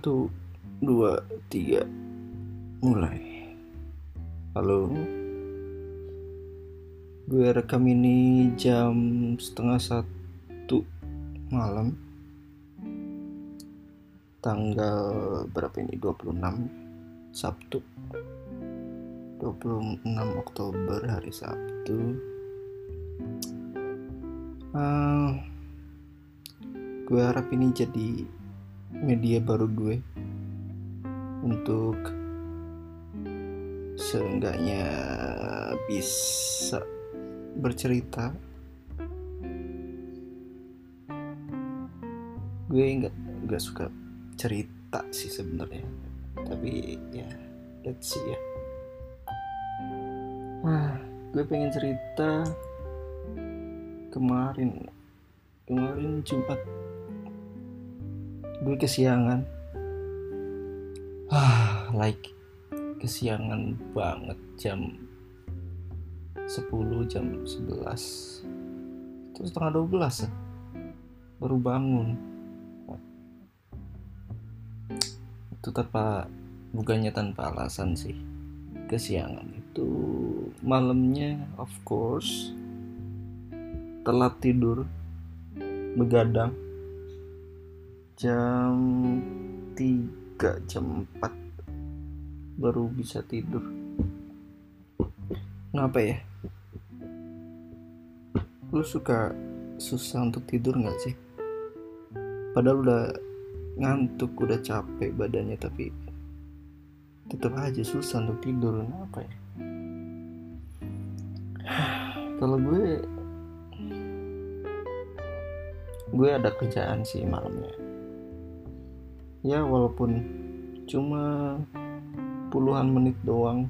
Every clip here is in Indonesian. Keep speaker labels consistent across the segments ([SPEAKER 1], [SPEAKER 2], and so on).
[SPEAKER 1] Satu, dua, tiga, mulai. Halo. Gue rekam ini jam setengah satu malam. Tanggal berapa ini? 26 Sabtu. 26 Oktober hari Sabtu. Uh, gue harap ini jadi media baru gue untuk seenggaknya bisa bercerita. Gue nggak nggak suka cerita sih sebenarnya tapi ya let's see ya. Wah gue pengen cerita kemarin. Kemarin Jumat gue kesiangan. Ah like kesiangan banget jam 10 jam 11 terus setengah 12 ya? Baru bangun. Itu tanpa bukannya tanpa alasan sih. Kesiangan itu malamnya of course telat tidur begadang jam 3 jam 4 baru bisa tidur. Kenapa ya? Lu suka susah untuk tidur nggak sih? Padahal udah ngantuk udah capek badannya tapi tetap aja susah untuk tidur. Kenapa ya? Kalau gue gue ada kerjaan sih malamnya ya walaupun cuma puluhan menit doang.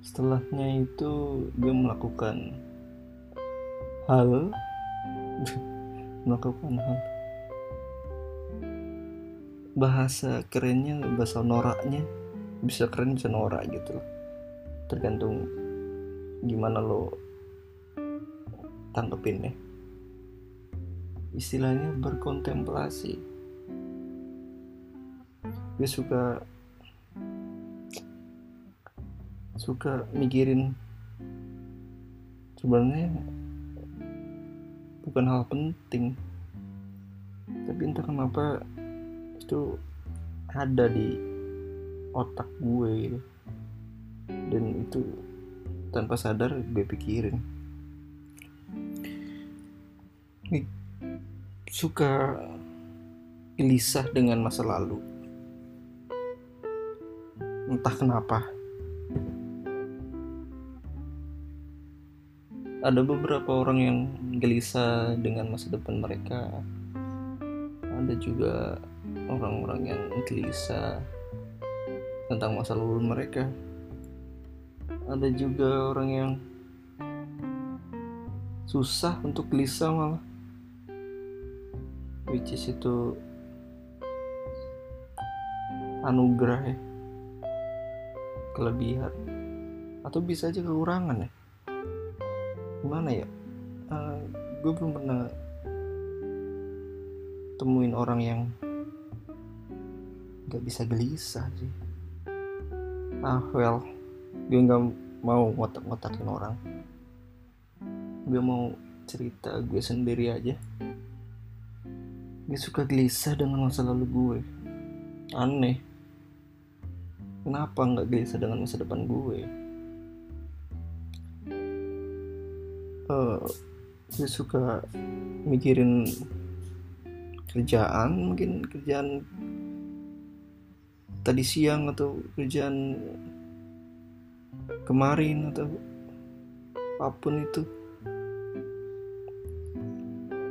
[SPEAKER 1] Setelahnya itu gue melakukan hal. Melakukan hal. Bahasa kerennya bahasa noraknya bisa keren bisa norak gitu tergantung gimana lo tangkepin ya istilahnya berkontemplasi gue suka suka mikirin sebenarnya bukan hal penting. Tapi entah kenapa itu ada di otak gue gitu. Dan itu tanpa sadar gue pikirin. Suka gelisah dengan masa lalu entah kenapa. Ada beberapa orang yang gelisah dengan masa depan mereka. Ada juga orang-orang yang gelisah tentang masa lalu mereka. Ada juga orang yang susah untuk gelisah malah. Which is itu anugerah ya kelebihan. Atau bisa aja kekurangan ya. Gimana ya? Uh, gue belum pernah temuin orang yang gak bisa gelisah sih. Ah well gue nggak mau ngotak-ngotakin orang. Gue mau cerita gue sendiri aja. Gue suka gelisah dengan masa lalu gue aneh kenapa nggak gelisah dengan masa depan gue? Uh, gue suka mikirin kerjaan mungkin kerjaan tadi siang atau kerjaan kemarin atau apa pun itu.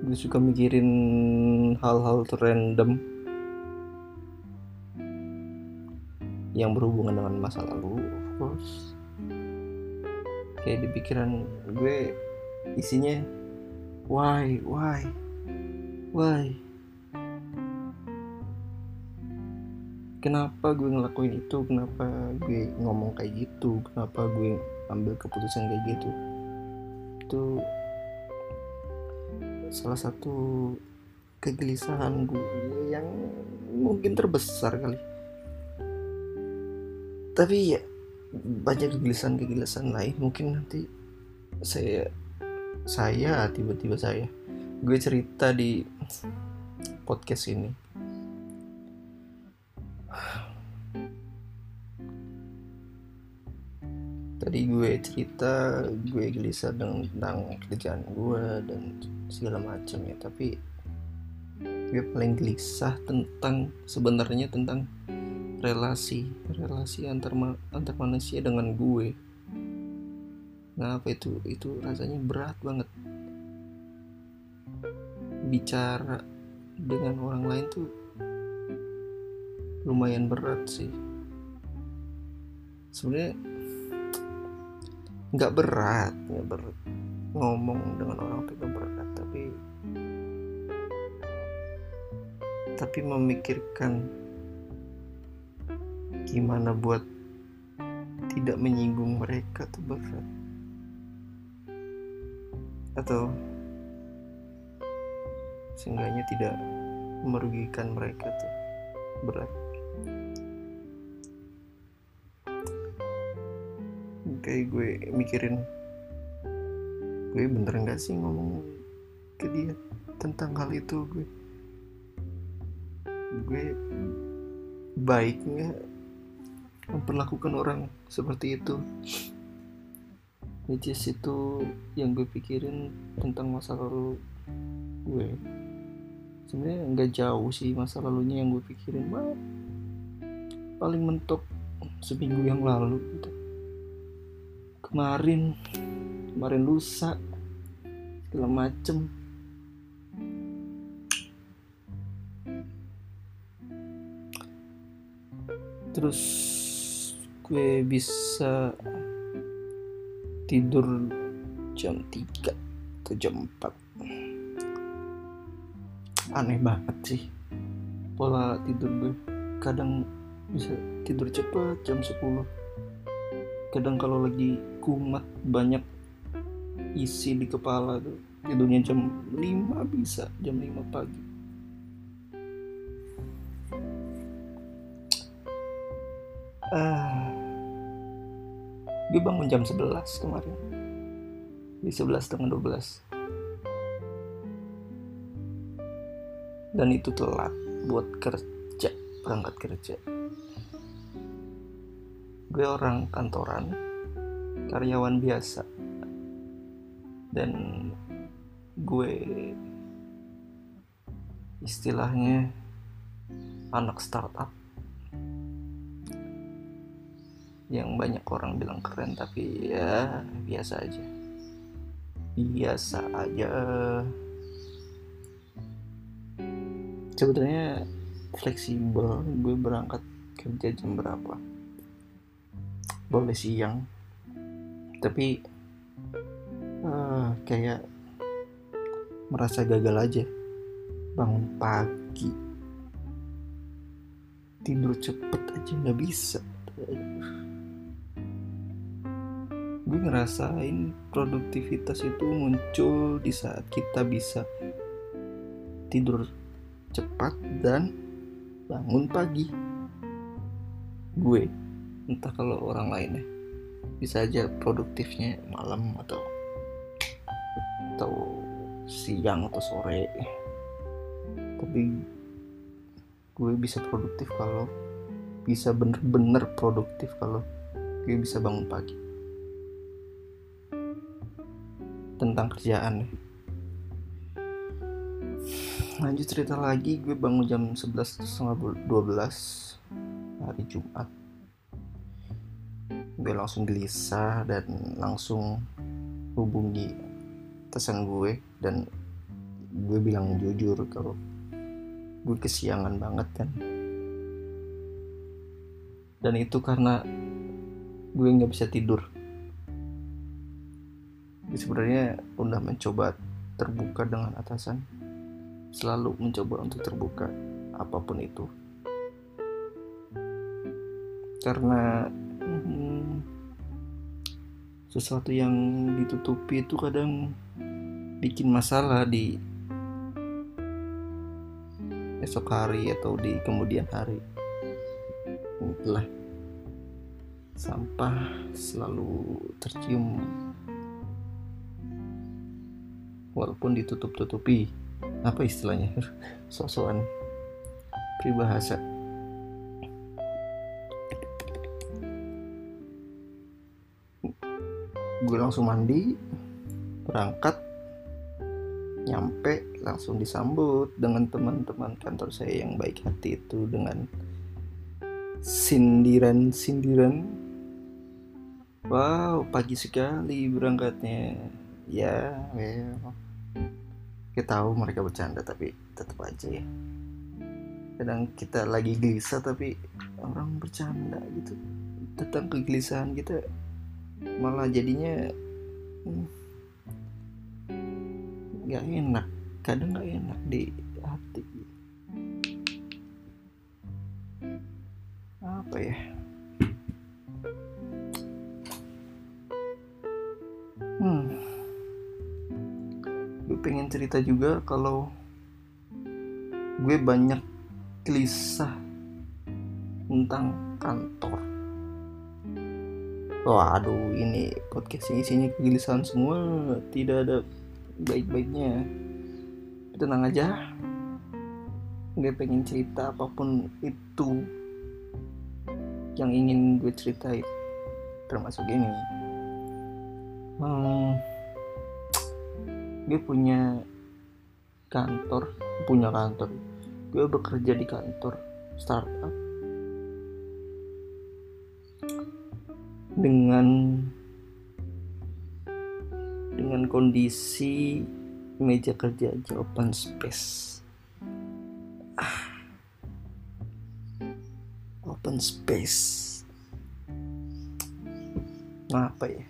[SPEAKER 1] Gue suka mikirin hal-hal random yang berhubungan dengan masa lalu of course. Kayak di pikiran gue isinya why why why? Kenapa gue ngelakuin itu? Kenapa gue ngomong kayak gitu? Kenapa gue ambil keputusan kayak gitu? Itu salah satu kegelisahan gue yang mungkin terbesar kali tapi ya banyak kegelisahan-kegelisahan lain. Mungkin nanti saya saya tiba-tiba saya gue cerita di podcast ini. Tadi gue cerita gue gelisah tentang kerjaan gue dan segala macam ya. Tapi gue paling gelisah tentang sebenarnya tentang relasi relasi antar antar manusia dengan gue. Nah apa itu? Itu rasanya berat banget. Bicara dengan orang lain tuh lumayan berat sih. Sebenarnya nggak berat nggak berat. Ngomong dengan orang itu berat tapi tapi memikirkan gimana buat tidak menyinggung mereka tuh berat atau seenggaknya tidak merugikan mereka tuh berat. Kayak gue mikirin gue bener nggak sih ngomong ke dia tentang hal itu gue? Gue baik nggak memperlakukan orang seperti itu. Which is itu yang gue pikirin tentang masa lalu gue. Sebenarnya nggak jauh sih masa lalunya yang gue pikirin mah paling mentok seminggu yang lalu gitu. kemarin kemarin lusa segala macem. Terus gue bisa tidur jam 3 atau jam 4 aneh banget sih pola tidur gue. Kadang bisa tidur cepet jam 10 kadang kalau lagi kumat banyak isi di kepala tuh tidurnya jam 5 bisa jam 5 pagi. Uh, gue bangun jam 11 kemarin. Di 11 setengah 12 dan itu telat buat kerja berangkat kerja. Gue orang kantoran karyawan biasa. Dan gue istilahnya anak startup yang banyak orang bilang keren tapi ya biasa aja. Biasa aja. Sebetulnya fleksibel. Gue berangkat kerja jam berapa? Boleh siang. Tapi uh, kayak merasa gagal aja. Bangun pagi. Tidur cepet aja nggak bisa gue ngerasain produktivitas itu muncul di saat kita bisa tidur cepat dan bangun pagi. Gue entah kalau orang lain ya bisa aja produktifnya malam atau atau siang atau sore. Tapi gue bisa produktif kalau bisa bener-bener produktif kalau gue bisa bangun pagi tentang kerjaan lanjut cerita lagi gue bangun jam 11 12 hari Jumat. Gue langsung gelisah dan langsung hubungi pesan gue dan gue bilang jujur kalau gue kesiangan banget kan. Dan itu karena gue nggak bisa tidur sebenarnya udah mencoba terbuka dengan atasan. Selalu mencoba untuk terbuka apa pun itu. Karena hmm, sesuatu yang ditutupi itu kadang bikin masalah di esok hari atau di kemudian hari. Itulah. Sampah selalu tercium walaupun ditutup-tutupi. Apa istilahnya? Sosokan pribahasa gue langsung mandi berangkat nyampe langsung disambut dengan teman-teman kantor saya yang baik hati itu dengan sindiran-sindiran. Wow pagi sekali berangkatnya. Ya well kita tahu mereka bercanda tapi tetap aja ya. Kadang kita lagi gelisah tapi orang bercanda gitu. Tentang kegelisahan kita malah jadinya hmm, nggak hmm, enak. Kadang nggak enak di hati. Apa ya cerita juga kalau gue banyak gelisah tentang kantor Waduh, ini podcast isinya kegelisahan semua, tidak ada baik-baiknya. Tenang aja, gue pengen cerita apa pun itu yang ingin gue ceritain, termasuk ini. Gue punya kantor, punya kantor. Gue bekerja di kantor startup dengan dengan kondisi meja kerja aja open space ah. open space nah, apa ya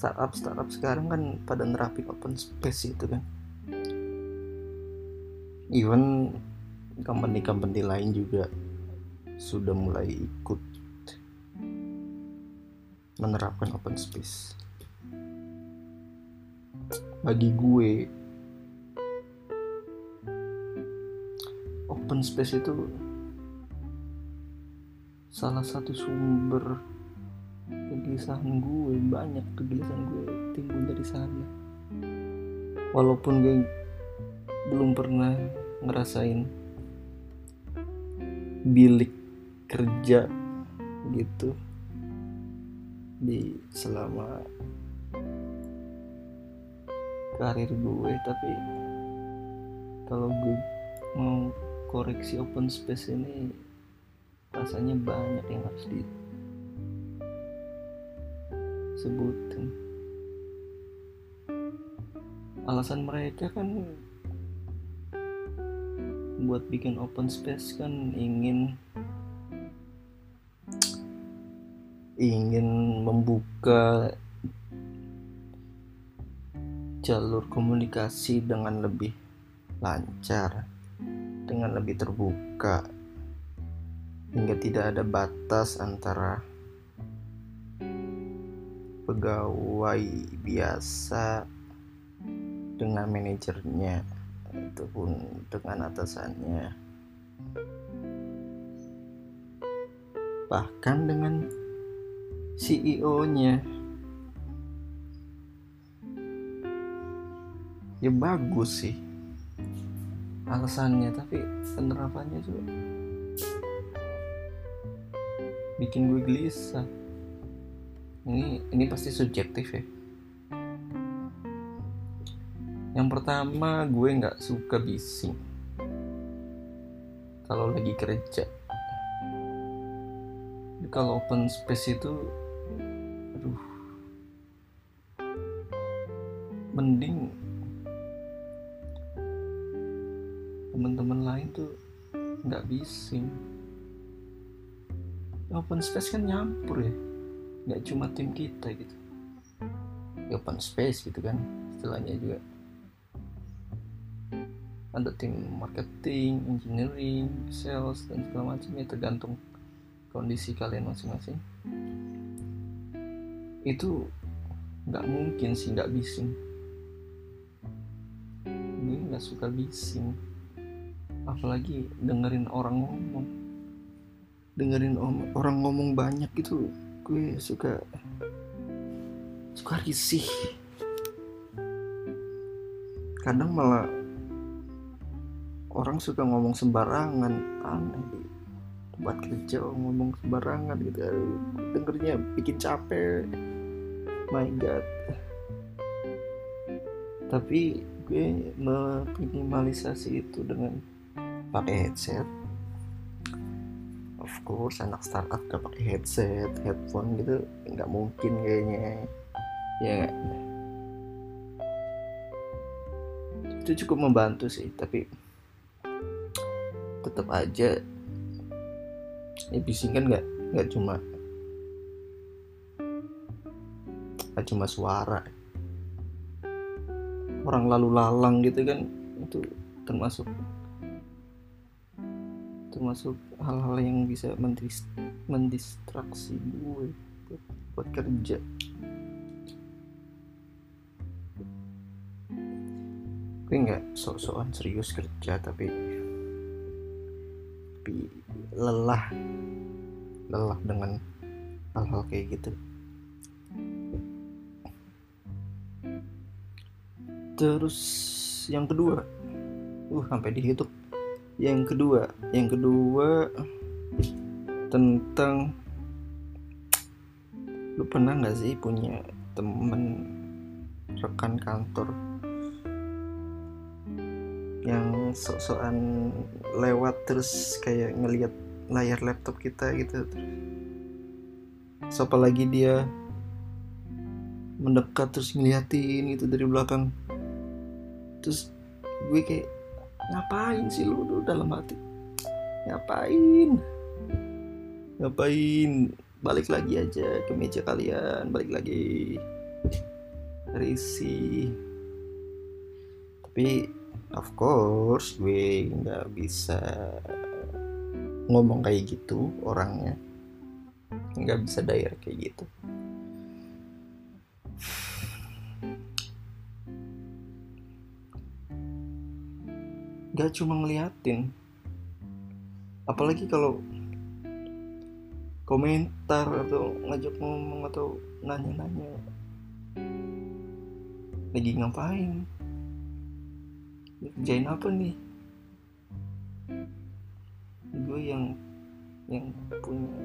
[SPEAKER 1] startup startup sekarang kan pada nerapin open space itu kan. Even company-company lain juga sudah mulai ikut menerapkan open space. Bagi gue open space itu salah satu sumber kegelisahan gue banyak kegelisahan gue timbul dari sana. Walaupun gue belum pernah ngerasain bilik kerja gitu di selama karir gue. Tapi kalau gue mau koreksi open space ini rasanya banyak yang harus disebutkan alasan mereka kan buat bikin open space kan ingin ingin membuka jalur komunikasi dengan lebih lancar, dengan lebih terbuka, hingga tidak ada batas antara pegawai biasa dengan manajernya ataupun dengan atasannya. Bahkan dengan CEO-nya ya bagus sih alasannya tapi penerapannya juga bikin gue gelisah ini ini pasti subjektif ya. Yang pertama gue nggak suka bising. Kalau lagi kerja. Kalau open space itu aduh. Mending teman-teman lain tuh nggak bising. Open space kan nyampur ya nggak cuma tim kita gitu. Ya, open space gitu kan istilahnya juga. Ada tim marketing, engineering, sales dan segala macam ya tergantung kondisi kalian masing-masing. Itu nggak mungkin sih nggak bising. Gue nggak suka bising. Apalagi dengerin orang ngomong. Dengerin orang ngomong banyak itu gue suka suka risih. Kadang malah orang suka ngomong sembarangan. Aneh di tempat kerja ngomong sembarangan gitu Aduh, dengernya bikin capek. My god. Tapi gue meminimalisasi itu dengan pakai headset of course anak startup gak pakai headset headphone gitu nggak mungkin kayaknya. Ya. Itu cukup membantu sih tapi tetap aja ya bising kan nggak nggak cuma nggak cuma suara. Orang lalu lalang gitu kan itu termasuk termasuk hal-hal yang bisa mendis mendistraksi gue buat, buat kerja. Gue nggak sok-sokan serius kerja tapi tapi lelah. Lelah dengan hal-hal kayak gitu. Terus yang kedua uh sampai dihitung yang kedua yang kedua tentang lu pernah nggak sih punya temen rekan kantor yang sok-sokan lewat terus kayak ngelihat layar laptop kita gitu? Siapa lagi dia mendekat terus ngeliatin gitu dari belakang? Terus gue kayak ngapain sih lu, lu dalam hati? Ngapain? Ngapain? Balik lagi aja ke meja kalian balik lagi. Risi tapi of course gue nggak bisa ngomong kayak gitu orangnya. Nggak bisa daerah kayak gitu gak cuma ngeliatin. Apalagi kalau komentar atau ngajak ngomong atau nanya-nanya. Lagi ngapain? Kerjain apa nih? Gue yang yang punya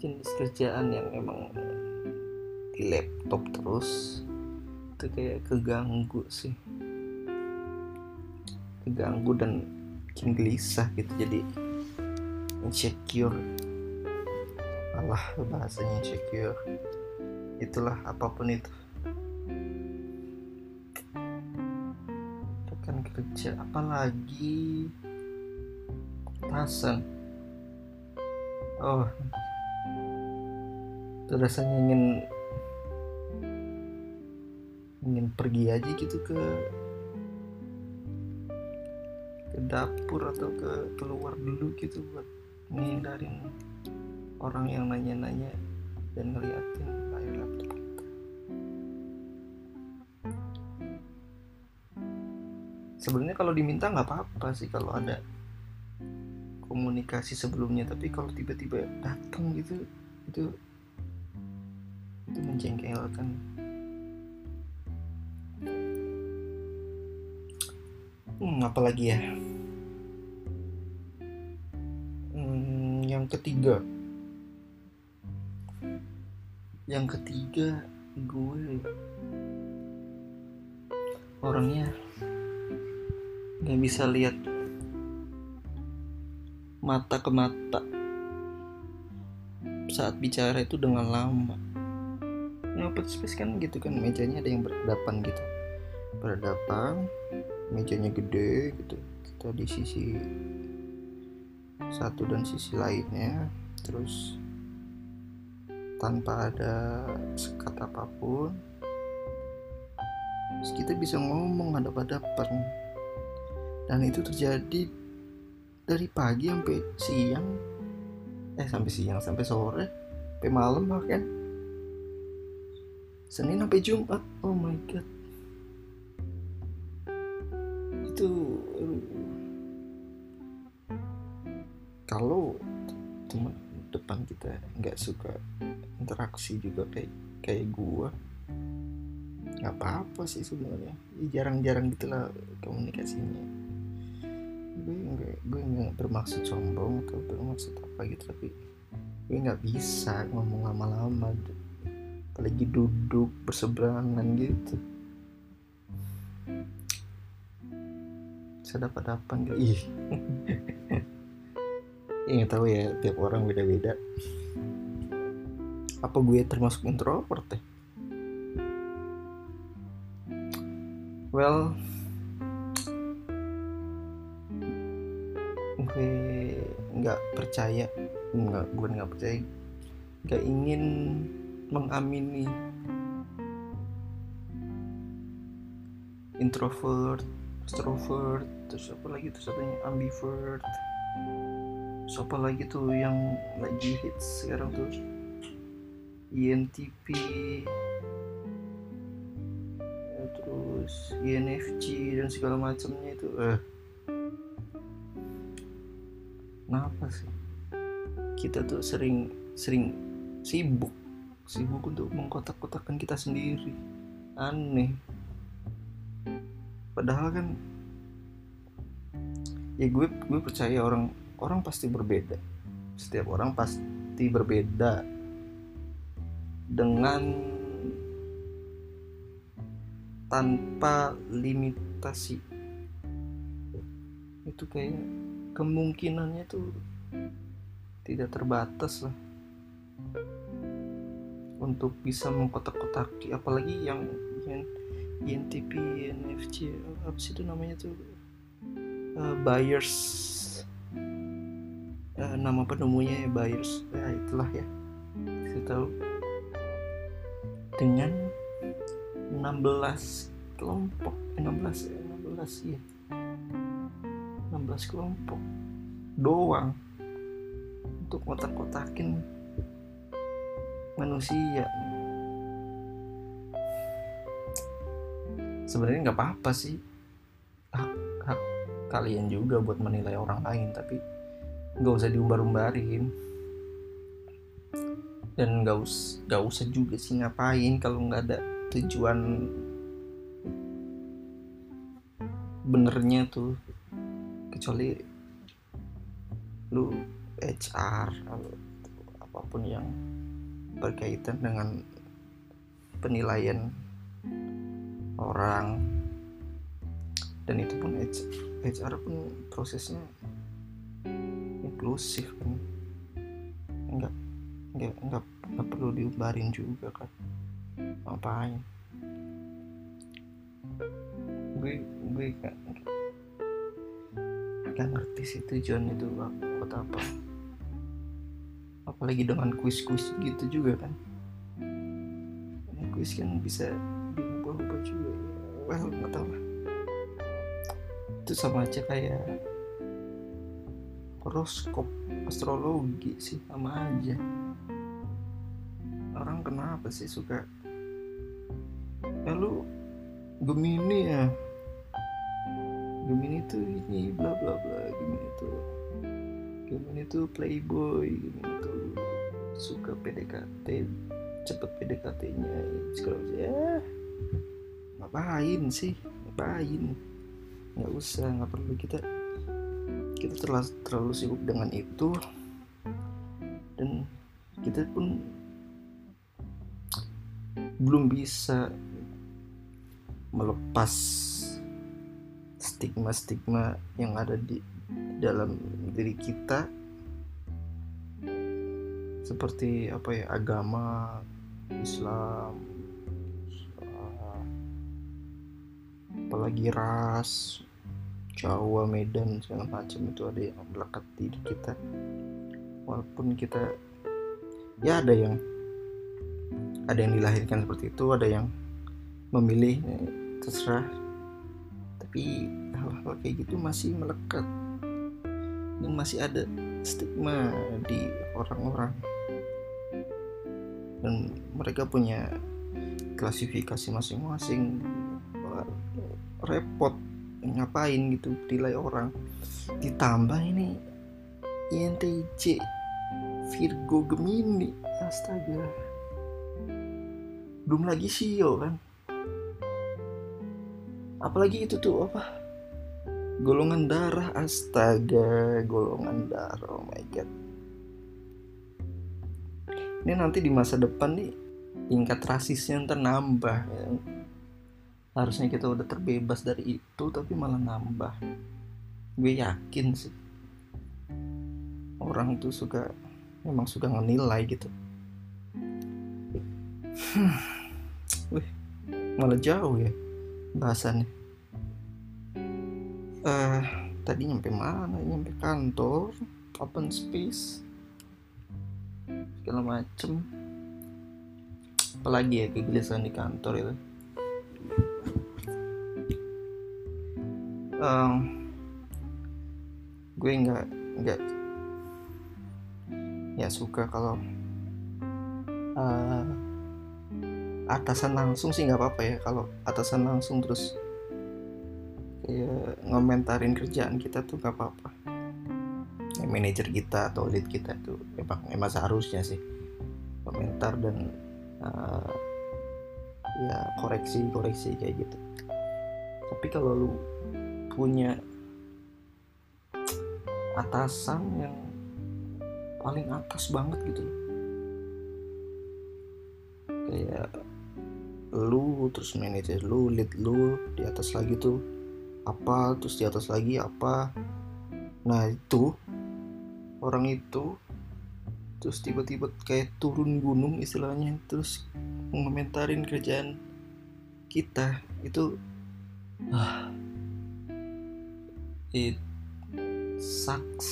[SPEAKER 1] jenis kerjaan yang emang di laptop terus. Itu kayak keganggu sih keganggu dan bikin gelisah gitu jadi insecure. Allah bahasanya insecure. Itulah apa pun itu. Rekan kerja apalagi? Tasan oh. Itu rasanya ingin ingin pergi aja gitu ke dapur atau ke keluar dulu gitu buat menghindarin orang yang nanya-nanya dan ngeliatin layar laptop. Sebenarnya kalau diminta nggak apa-apa sih kalau ada komunikasi sebelumnya, tapi kalau tiba-tiba datang gitu itu itu menjengkelkan. Hmm, apalagi ya? Ketiga. Yang ketiga gue orangnya nggak bisa lihat mata ke mata saat bicara itu dengan lama. Yang open space kan gitu kan mejanya ada yang berhadapan gitu berhadapan mejanya gede gitu kita di sisi satu dan sisi lainnya. Terus tanpa ada sekat apa pun terus kita bisa ngomong hadap-hadapan. Dan itu terjadi dari pagi sampai siang. Eh sampai siang sampai sore sampai malam bahkan. Senin sampai Jumat. Oh my god. Itu kita nggak suka interaksi juga kayak kayak gua. Nggak apa-apa sih sebenarnya. Ya, jarang-jarang gitulah komunikasinya. Gue nggak gue nggak bermaksud sombong atau bermaksud apa gitu tapi gue nggak bisa ngomong lama-lama. Apalagi duduk berseberangan gitu. Saya dapat apa enggak ih ya tahu ya tiap orang beda-beda. Apa gue termasuk introvert ya? Well gue nggak percaya nggak gue nggak percaya. Nggak ingin mengamini introvert extrovert terus apa lagi tuh satunya? Ambivert terus apa lagi tuh yang lagi hits sekarang tuh? INTP ya, terus INFJ dan segala macamnya itu. Eh. Kenapa sih? Kita tuh sering sering sibuk. Sibuk untuk mengkotak-kotakan kita sendiri. Aneh. Padahal kan ya gue gue percaya orang orang pasti berbeda. Setiap orang pasti berbeda dengan tanpa limitasi. Itu kayak kemungkinannya tuh tidak terbatas lah untuk bisa mengkotak-kotaki apalagi yang yang INTP, NFC, apa sih itu namanya tuh? Uh, buyers uh, nama penemunya ya buyers ya itulah ya. Saya tahu. Dengan 16 kelompok. Eh, 16 ya 16 ya 16 kelompok doang untuk kotak-kotakin manusia. Sebenarnya nggak apa-apa sih. Hak, hak kalian juga buat menilai orang lain tapi nggak usah diumbar-umbarin. Dan nggak us nggak usah juga sih ngapain kalau nggak ada tujuan benernya tuh. Kecuali lu HR atau apa pun yang berkaitan dengan penilaian orang. Dan itu pun HR pun prosesnya inklusif kan nggak nggak nggak nggak perlu diumbarin juga kan. Ngapain? Gue gue gak, gak ngerti sih tujuan itu buat apa? Apalagi dengan kuis-kuis gitu juga kan. Kuis kan bisa diubah-ubah juga. Well nggak tahu lah. Itu sama aja kayak horoskop astrologi sih sama aja. Orang kenapa sih suka? Ya Gemini ya? Gemini tuh ini bla bla bla Gemini tuh. Gemini tuh playboy Gemini tuh suka PDKT cepet PDKT-nya segala macam ya ngapain sih? Ngapain? Nggak usah nggak perlu kita kita terlalu terlalu sibuk dengan itu. Dan kita pun belum bisa melepas stigma-stigma yang ada di dalam diri kita. Seperti apa ya agama Islam apalagi ras Jawa Medan segala macam itu ada yang melekat di kita. Walaupun kita ya ada yang ada yang dilahirkan seperti itu ada yang memilih ya, terserah. Tapi hal-hal kayak gitu masih melekat. Dan masih ada stigma di orang-orang. Dan mereka punya klasifikasi masing-masing. Repot ngapain gitu nilai orang. Ditambah ini INTJ Virgo Gemini. Astaga. Belum lagi Sio kan? Apalagi itu tuh apa? Golongan darah. Astaga golongan darah. Oh my god. Ini nanti di masa depan nih tingkat rasisnya ntar nambah ya. Harusnya kita udah terbebas dari itu tapi malah nambah. Gue yakin sih. Orang tuh suka memang suka ngenilai gitu. Wih, malah jauh ya bahasannya. Eh uh, tadi nyampe mana? Nyampe kantor open space segala macem. Apalagi ya kegelisahan di kantor itu um, gue nggak nggak ya suka kalau uh, atasan langsung sih nggak apa-apa ya. Kalau atasan langsung terus kayak ngomentarin kerjaan kita tuh nggak apa-apa. Ya, manajer kita atau lead kita tuh emang emang seharusnya sih komentar dan uh, ya koreksi koreksi kayak gitu. Tapi kalau lu punya atasan yang paling atas banget gitu kayak lu terus manajer lu lead lu di atas lagi tuh apa terus di atas lagi apa. Nah itu orang itu terus tiba-tiba kayak turun gunung istilahnya terus ngomentarin kerjaan kita. Itu ah. It sucks.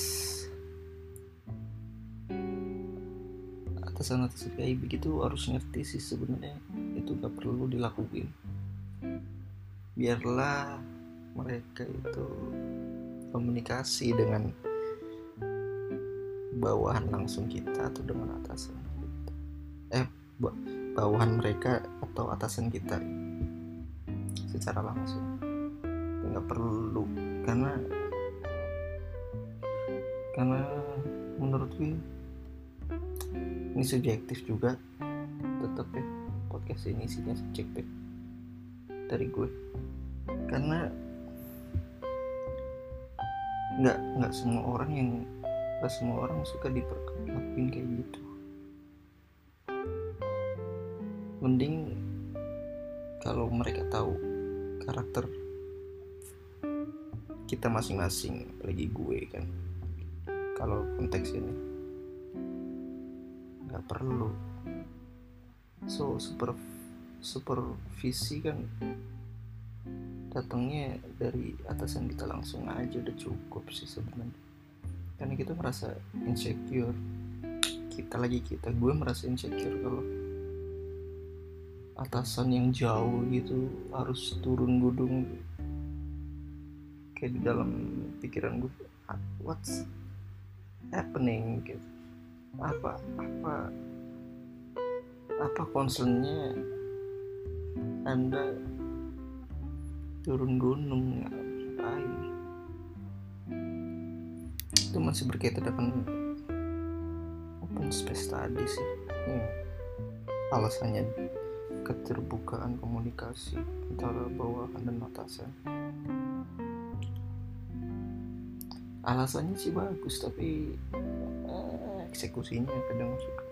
[SPEAKER 1] Atasan atasan kayak begitu harus ngerti sih sebenarnya itu gak perlu dilakuin. Biarlah mereka itu komunikasi dengan bawahan langsung kita atau dengan atasan kita. eh bawahan mereka atau atasan kita? Secara langsung. Nggak perlu karena karena menurut gue ini subjektif juga. Tetap ya podcast ini isinya subjektif dari gue. Karena nggak nggak semua orang yang nggak semua orang suka diperlakuin kayak gitu. Mending kalau mereka tahu karakter kita masing-masing apalagi gue kan kalau konteks ini. Nggak perlu. So super supervisi kan datangnya dari atasan kita langsung aja udah cukup sih sebenarnya karena kita merasa insecure. Kita lagi kita gue merasa insecure kalau atasan yang jauh gitu harus turun gunung kayak di dalam pikiran gue what's happening? Gitu apa apa apa concernnya anda turun gunung? Ngapain itu masih berkaitan dengan open space tadi sih. Ya. alasannya keterbukaan komunikasi antara bawahan dan atasan alasannya sih bagus tapi eksekusinya kadang suka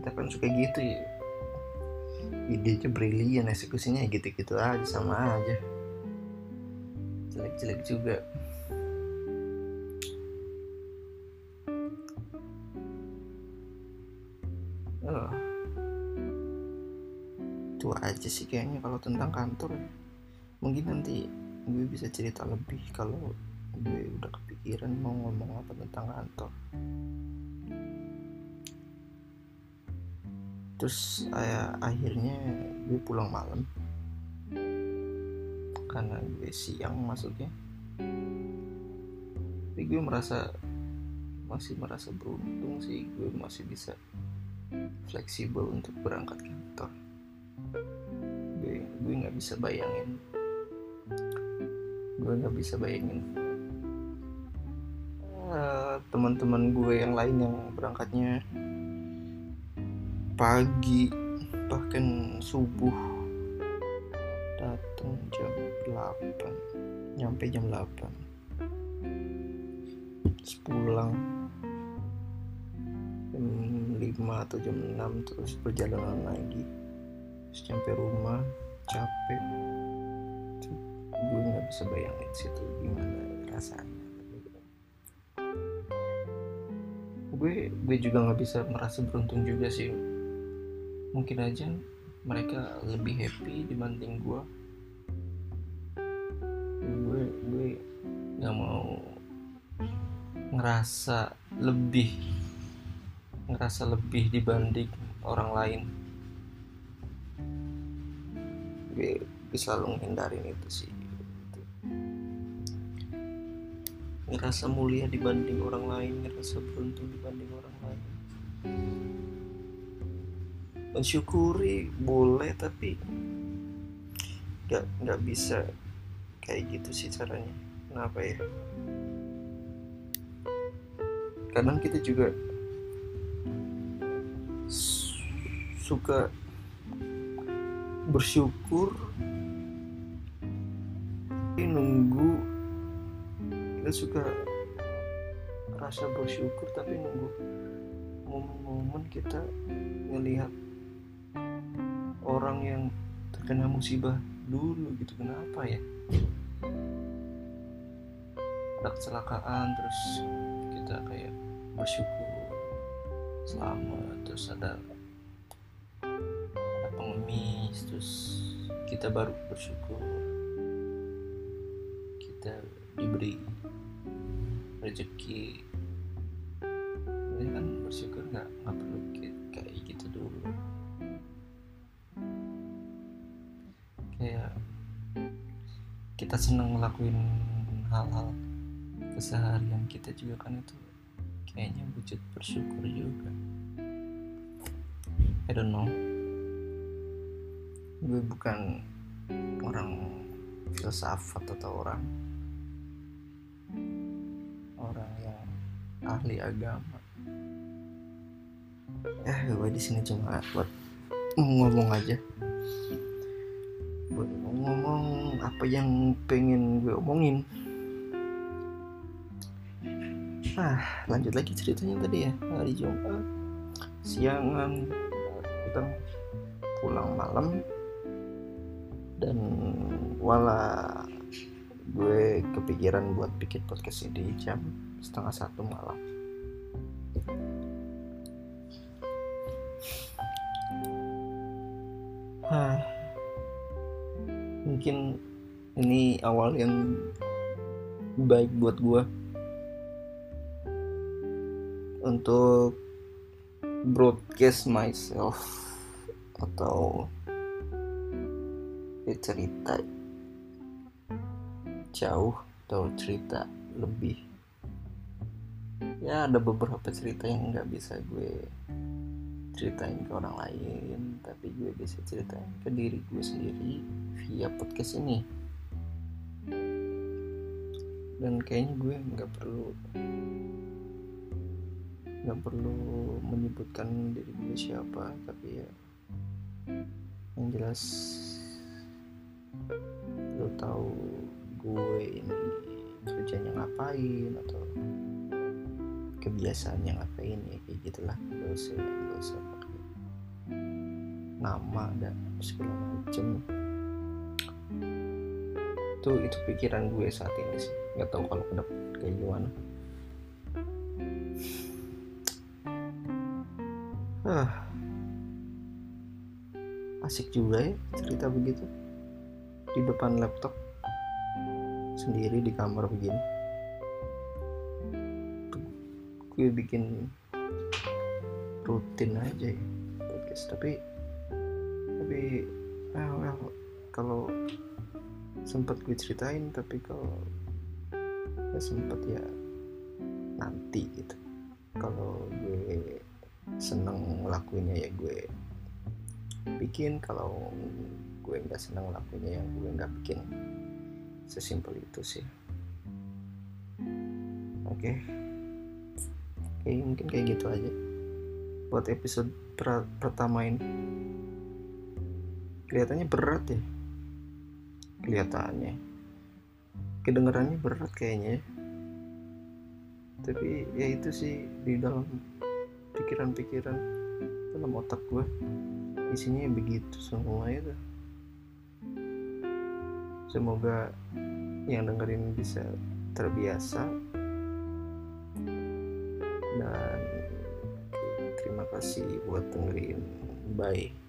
[SPEAKER 1] kita kan suka gitu ya. Idenya brilian eksekusinya gitu-gitu aja sama aja. Jelek-jelek juga aja sih kayaknya kalau tentang kantor. Mungkin nanti gue bisa cerita lebih kalau gue udah kepikiran mau ngomong apa tentang kantor. Terus ayah, akhirnya gue pulang malam. Karena gue siang masuknya. Tapi gue merasa masih merasa beruntung sih. Gue masih bisa fleksibel untuk berangkat. gue bisa bayangin. Gue nggak bisa bayangin. Uh, teman-teman gue yang lain yang berangkatnya pagi bahkan subuh datang jam 8 nyampe jam 8 pulang jam 5 atau jam 6 terus perjalanan lagi. Terus sampai rumah capek. Gue nggak bisa bayangin situ gimana rasanya gue gue juga nggak bisa merasa beruntung juga sih. Mungkin aja mereka lebih happy dibanding gue gue gue nggak mau ngerasa lebih ngerasa lebih dibanding orang lain gue selalu menghindarin itu sih ngerasa mulia dibanding orang lain ngerasa beruntung dibanding orang lain. Mensyukuri boleh tapi nggak nggak bisa kayak gitu sih caranya. Kenapa ya? Kadang kita juga suka bersyukur nunggu kita suka rasa bersyukur tapi nunggu momen-momen kita ngelihat orang yang terkena musibah dulu gitu. Kenapa ya? Ada kecelakaan terus kita kayak bersyukur selamat terus ada ada pengemis terus kita baru bersyukur diberi rezeki. Ini kan bersyukur nggak? Nggak perlu kayak gitu dulu. Kayak kita senang ngelakuin hal-hal keseharian kita juga kan itu kayaknya wujud bersyukur juga. I don't know. Gue bukan orang filsafat atau orang ahli agama. Ya gue di sini cuma buat ngomong aja. Buat ngomong apa yang pengen gue omongin. Nah lanjut lagi ceritanya tadi ya hari Jumat. Siangan kita pulang malam. Dan wala gue kepikiran buat bikin podcast ini jam setengah satu malam. Hah, mungkin ini awal yang baik buat gue untuk broadcast myself atau cerita jauh atau cerita lebih ya ada beberapa cerita yang nggak bisa gue ceritain ke orang lain tapi gue bisa ceritain ke diri gue sendiri via podcast ini. Dan kayaknya gue nggak perlu nggak perlu menyebutkan diri gue siapa tapi ya yang jelas lo tahu gue ini kerjanya ngapain atau kebiasaannya ngapain ya kayak gitulah. Gak usah gak usah pakai nama dan segala macem. Itu itu pikiran gue saat ini sih. Nggak tahu kalau ke kayak gimana. Ah asik juga ya cerita begitu. Di depan laptop sendiri di kamar begini gue bikin rutin aja ya podcast. Tapi tapi well, well kalau sempat gue ceritain tapi kalau ya sempat ya nanti gitu. Kalau gue seneng ngelakuinnya ya gue bikin. Kalau gue nggak seneng ngelakuinnya ya gue nggak bikin. Sesimpel itu sih. Oke? okay. Kayak mungkin kayak gitu aja. Buat episode per pertama ini. Kelihatannya berat ya. Kelihatannya. Kedengarannya berat kayaknya ya. tapi ya itu sih di dalam pikiran-pikiran dalam otak gue isinya begitu semua itu. Semoga yang dengerin bisa terbiasa kasih buat dengerin. Bye